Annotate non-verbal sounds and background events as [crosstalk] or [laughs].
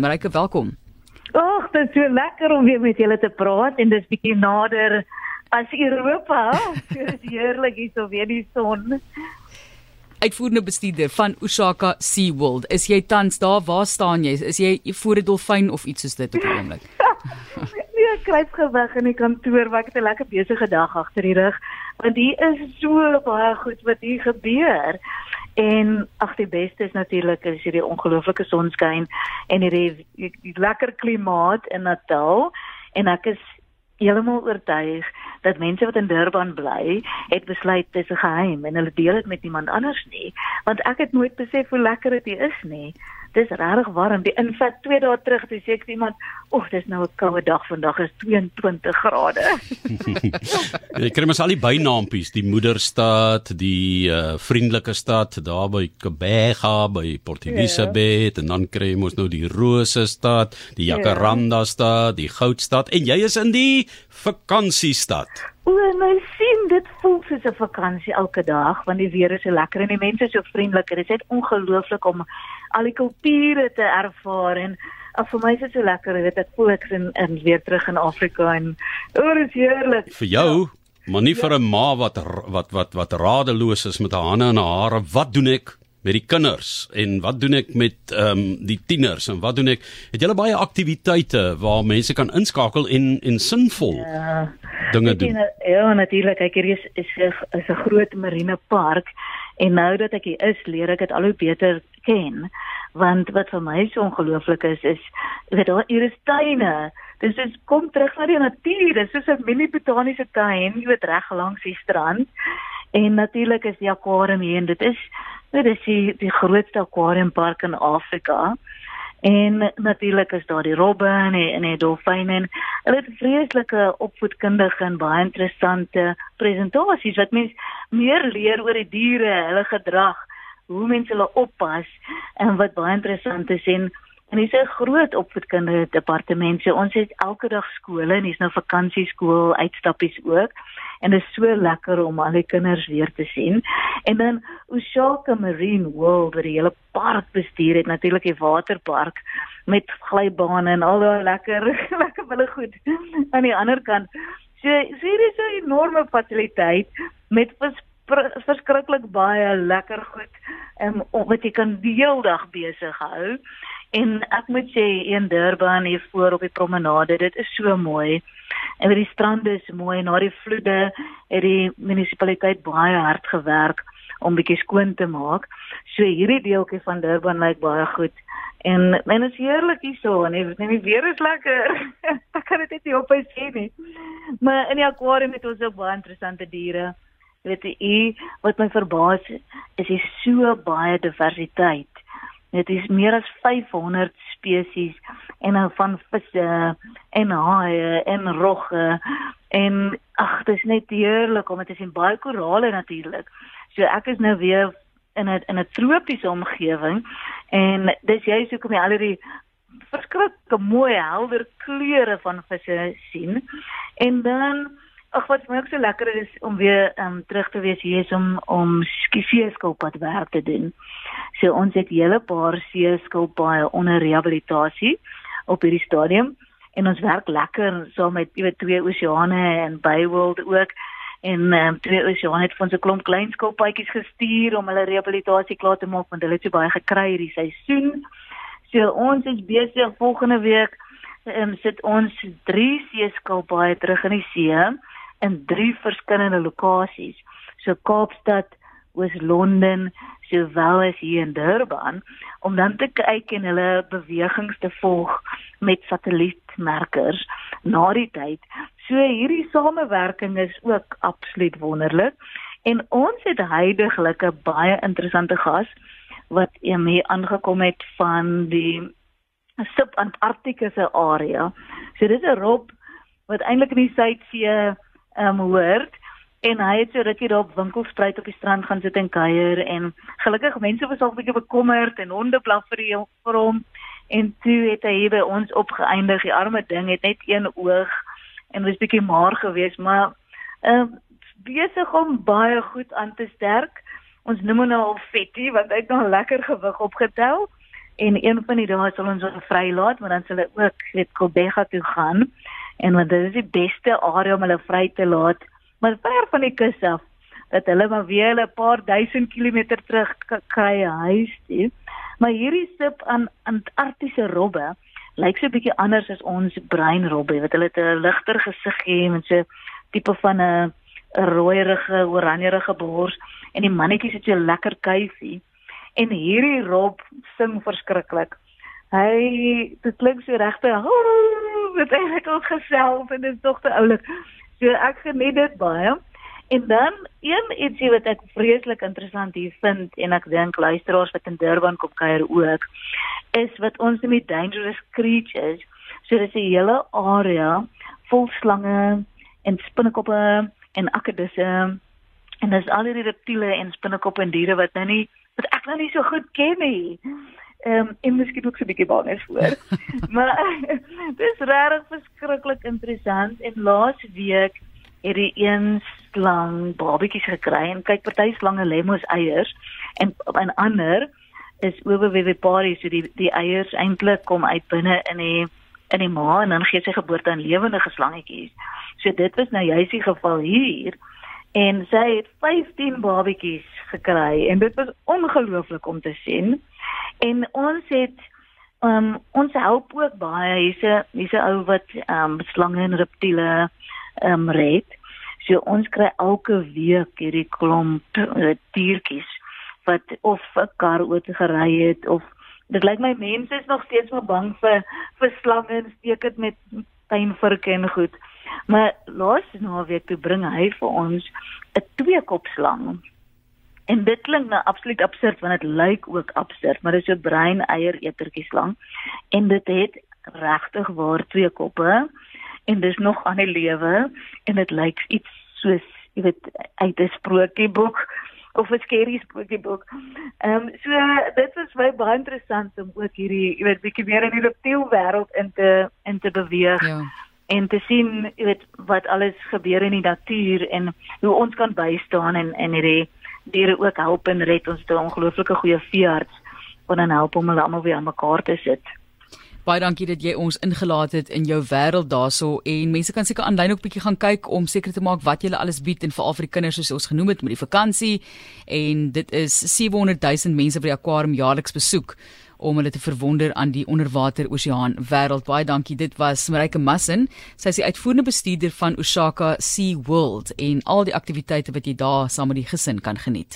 Mareike, welkom. Ag, dit is so lekker om weer met julle te praat en dis bietjie nader as Europa. [laughs] Dit is heerlik hier so weer die son. Uitvoerende bestuurder van Osaka SeaWorld. Is jy tans daar? Waar staan jy? Is jy voor 'n dolfyn of iets soos dit op die oomblik? [laughs] nee, ek kruip gewig in die kantoor waar ek 'n lekker besige dag agter die rug, want hier is so baie goed wat hier gebeur. En ag die beste is natuurlik is hierdie ongelooflike sonskyn en hierdie, lekker klimaat in Natal. En ek is heeltemal oortuig dat mense wat in Durban bly, het besluit dis 'n geheim en hulle deel dit met niemand anders nie, want ek het nooit besef hoe lekker dit is nie dis regtig warm. Die infat 2 dae terug toe sê ek vir iemand, "Oeg, dis nou 'n koue dag vandag, is 22 grade." [laughs] Jy kry mos al die bynaampies, die moederstad, die uh, vriendelike stad daar by Kebega, by Port Elizabeth yeah. en dan kry jy mos nou die Rose stad, die Jacaranda stad, die Goudstad en jy is in die vakansiestad. O, nou sien dit voel soos 'n vakansie elke dag want die weer is so lekker en die mense so vriendelik. Dit is net ongelooflik om al die kulture te ervaar en af vir my is dit so lekker weet ek voel ek in in weer terug in Afrika en o, oh, is heerlik. Vir jou, ja. maar nie ja. vir 'n ma wat wat wat wat radeloos is met haar hande en haar hare. Wat doen ek? met die kinders en wat doen ek met ehm um, die tieners en wat doen ek het julle baie aktiwiteite waar mense kan inskakel en en sinvol ja, dinge doen ja natuurlik kyk hier is is 'n is 'n groot marine park En nou dat ek hier is, leer ek dit al hoe beter ken. Want wat vir my so ongelooflik is, is weet daar hier is tuine. Dis is kom terug na die natuur. Dis soos 'n mini botaniese tuin, jy weet reg langs die strand. En natuurlik is die akwarium hier en dit is dit is die, die grootste akwariumpark in Afrika. En natuurlik is daar die robbe en die, en die dolfyne en hulle het vreeslike opvoedkundige en baie interessante presentasies wat mens meer leer oor die diere, hulle gedrag, hoe mense hulle oppas en wat baie interessant is en En dis 'n groot opvoedkundige departement. So ons het elke dag skole en dis nou vakansieskool uitstappies ook. En dit is so lekker om al die kinders weer te sien. En dan Osaka Marine World wat die hele park bestuur het, natuurlik die waterpark met glybane en al daai lekker [laughs] lekker wille goed aan die ander kant. So hier is 'n enorme fasiliteit met verskriklik baie lekker goed um, wat jy kan die hele dag besig hou. En ek moet sê in Durban hier voor op die promenade, dit is so mooi. En die strand is mooi na die vloede het die munisipaliteit baie hard gewerk om bietjie skoon te maak. So hierdie deeltjie van Durban lyk baie goed. En men is heerlik hier so en net die weer is lekker. [laughs] ek kan dit net nie op hy sê nie. Maar in die akwarium het ons ook baie interessante diere. Weet jy, wat my verbaas is, is so baie diversiteit Dit is meer as 500 spesies en van visse en haie en rogge en ag dit is net heerlik om dit te sien baie korale natuurlik. So ek is nou weer in 'n in 'n tropiese omgewing en dis juist hoekom jy al die verskriklike mooi helder kleure van visse sien. En dan Ag wat my ook so lekker is om weer um, terug te wees hier is om om skiefeeskilpad werk te doen. So ons het hele paar seeskilpaaie onder rehabilitasie op hierdie stadium en ons werk lekker saam met jy weet twee oseane en Bayworld ook en um, twee oseane het ons 'n klomp klein skilpaadjies gestuur om hulle rehabilitasie klaar te maak want hulle het so baie gekry hierdie seisoen. So ons is besig volgende week um, sit ons drie seeskilpaaie terug in die see in drie verskillende lokasies. So Kaapstad, Oos-London, sowel as hier in Durban om dan te kyk en hulle bewegings te volg met satellietmerkers na die tyd. So hierdie samewerking is ook absoluut wonderlik en ons het heidaglik 'n baie interessante gas wat mee aangekom het van die subantarktiese area. So dis 'n rob wat eintlik in die Suidsee ehm um, hoort en hy het so rukkie daar op winkelspruit op die strand gaan sit en kuier en gelukkig mense was al 'n bietjie bekommerd en honde blaf vir, die, vir hom. En toe het hy by ons opgeëindig. Die arme ding het net een oog en was bietjie maar geweest maar ehm uh, besig om baie goed aan te sterk. Ons noem hom nou al Fetty want hy het nog lekker gewig opgetel. En een van die dae sal ons hulle vrylaat, maar dan sal hulle ook weet Kobega toe gaan. En want dit is die beste area om hulle vry te laat, maar ver van die kus af dat hulle maar weer 'n paar duisend kilometer terug kry huis toe. Maar hierdie sip aan Antarktiese robbe lyk so 'n bietjie anders as ons breinrobbe, wat hulle het 'n ligter gesig gee met so tipe van 'n rooierige, oranjerige bors en die mannetjies het so lekker kuifie. En hierdie rob sing verskriklik. Hy dit klink so regte dit [laughs] eintlik al gesels en dit is tog te oulik. So ek geniet dit baie. En dan een ietsie wat ek vreeslik interessant hier vind en ek dink luisteraars wat in Durban kom kuier ook is wat ons noem die dangerous creatures. So dis 'n hele area vol slange en spinnekoppe en akedisse en dis al hierdie reptiele en spinnekoppe en diere wat nou nie wat ek nou nie so goed ken nie. Ehm um, en miskien ook so 'n bietjie bang is voor. [laughs] maar [laughs] dis regtig verskriklik interessant en laas week het die een slang babetjies gekry en kyk party slange lê mos eiers en 'n ander is ovoviviparie so die die eiers eintlik kom uit binne in die in die ma en dan gee sy geboorte aan lewende slangetjies. So dit was nou juist die geval hier en sy het 15 babetjies gekry en dit was ongelooflik om te sien. En ons het um, ons help ook baie hierse hierse ou wat um, slange en reptiele um, red. So ons kry elke week hierdie klomp uh, diertjies wat of 'n kar oor gery het of dit lyk my mense is nog steeds maar bang vir vir slange en steek dit met pynvirke en goed. Maar laas naweek toe bring hy vir ons 'n tweekopslang. En dit klink nou absoluut absurd want dit lyk ook absurd, maar dit is 'n brein eier etertjie slang en dit het regtig waar twee koppe en dis nog aan die lewe en dit lyk iets soos jy weet uit 'n sprokieboek of 'n skerry sprokieboek. Ehm um, so dit was baie baie interessant om ook hierdie jy weet bietjie meer in die reptiel wêreld in te in te beweeg. Ja en te sien jy weet wat alles gebeur in die natuur en hoe ons kan bystaan en en hierdie diere ook help en red ons te ongelooflike goeie veearts wat dan help om hulle almal weer aan mekaar te sit. Baie dankie dat jy ons ingelaat het in jou wêreld daarso en mense kan seker aanlyn ook bietjie gaan kyk om seker te maak wat jy alles bied en veral vir die kinders soos ons genoem het met die vakansie en dit is 700 000 mense wat die aquarium jaarliks besoek om hulle te verwonder aan die onderwater oseaan wêreld. Baie dankie. Dit was Marike Massin. Sy is die uitvoerende bestuurder van Osaka Sea World en al die aktiwiteite wat jy daar saam met die gesin kan geniet.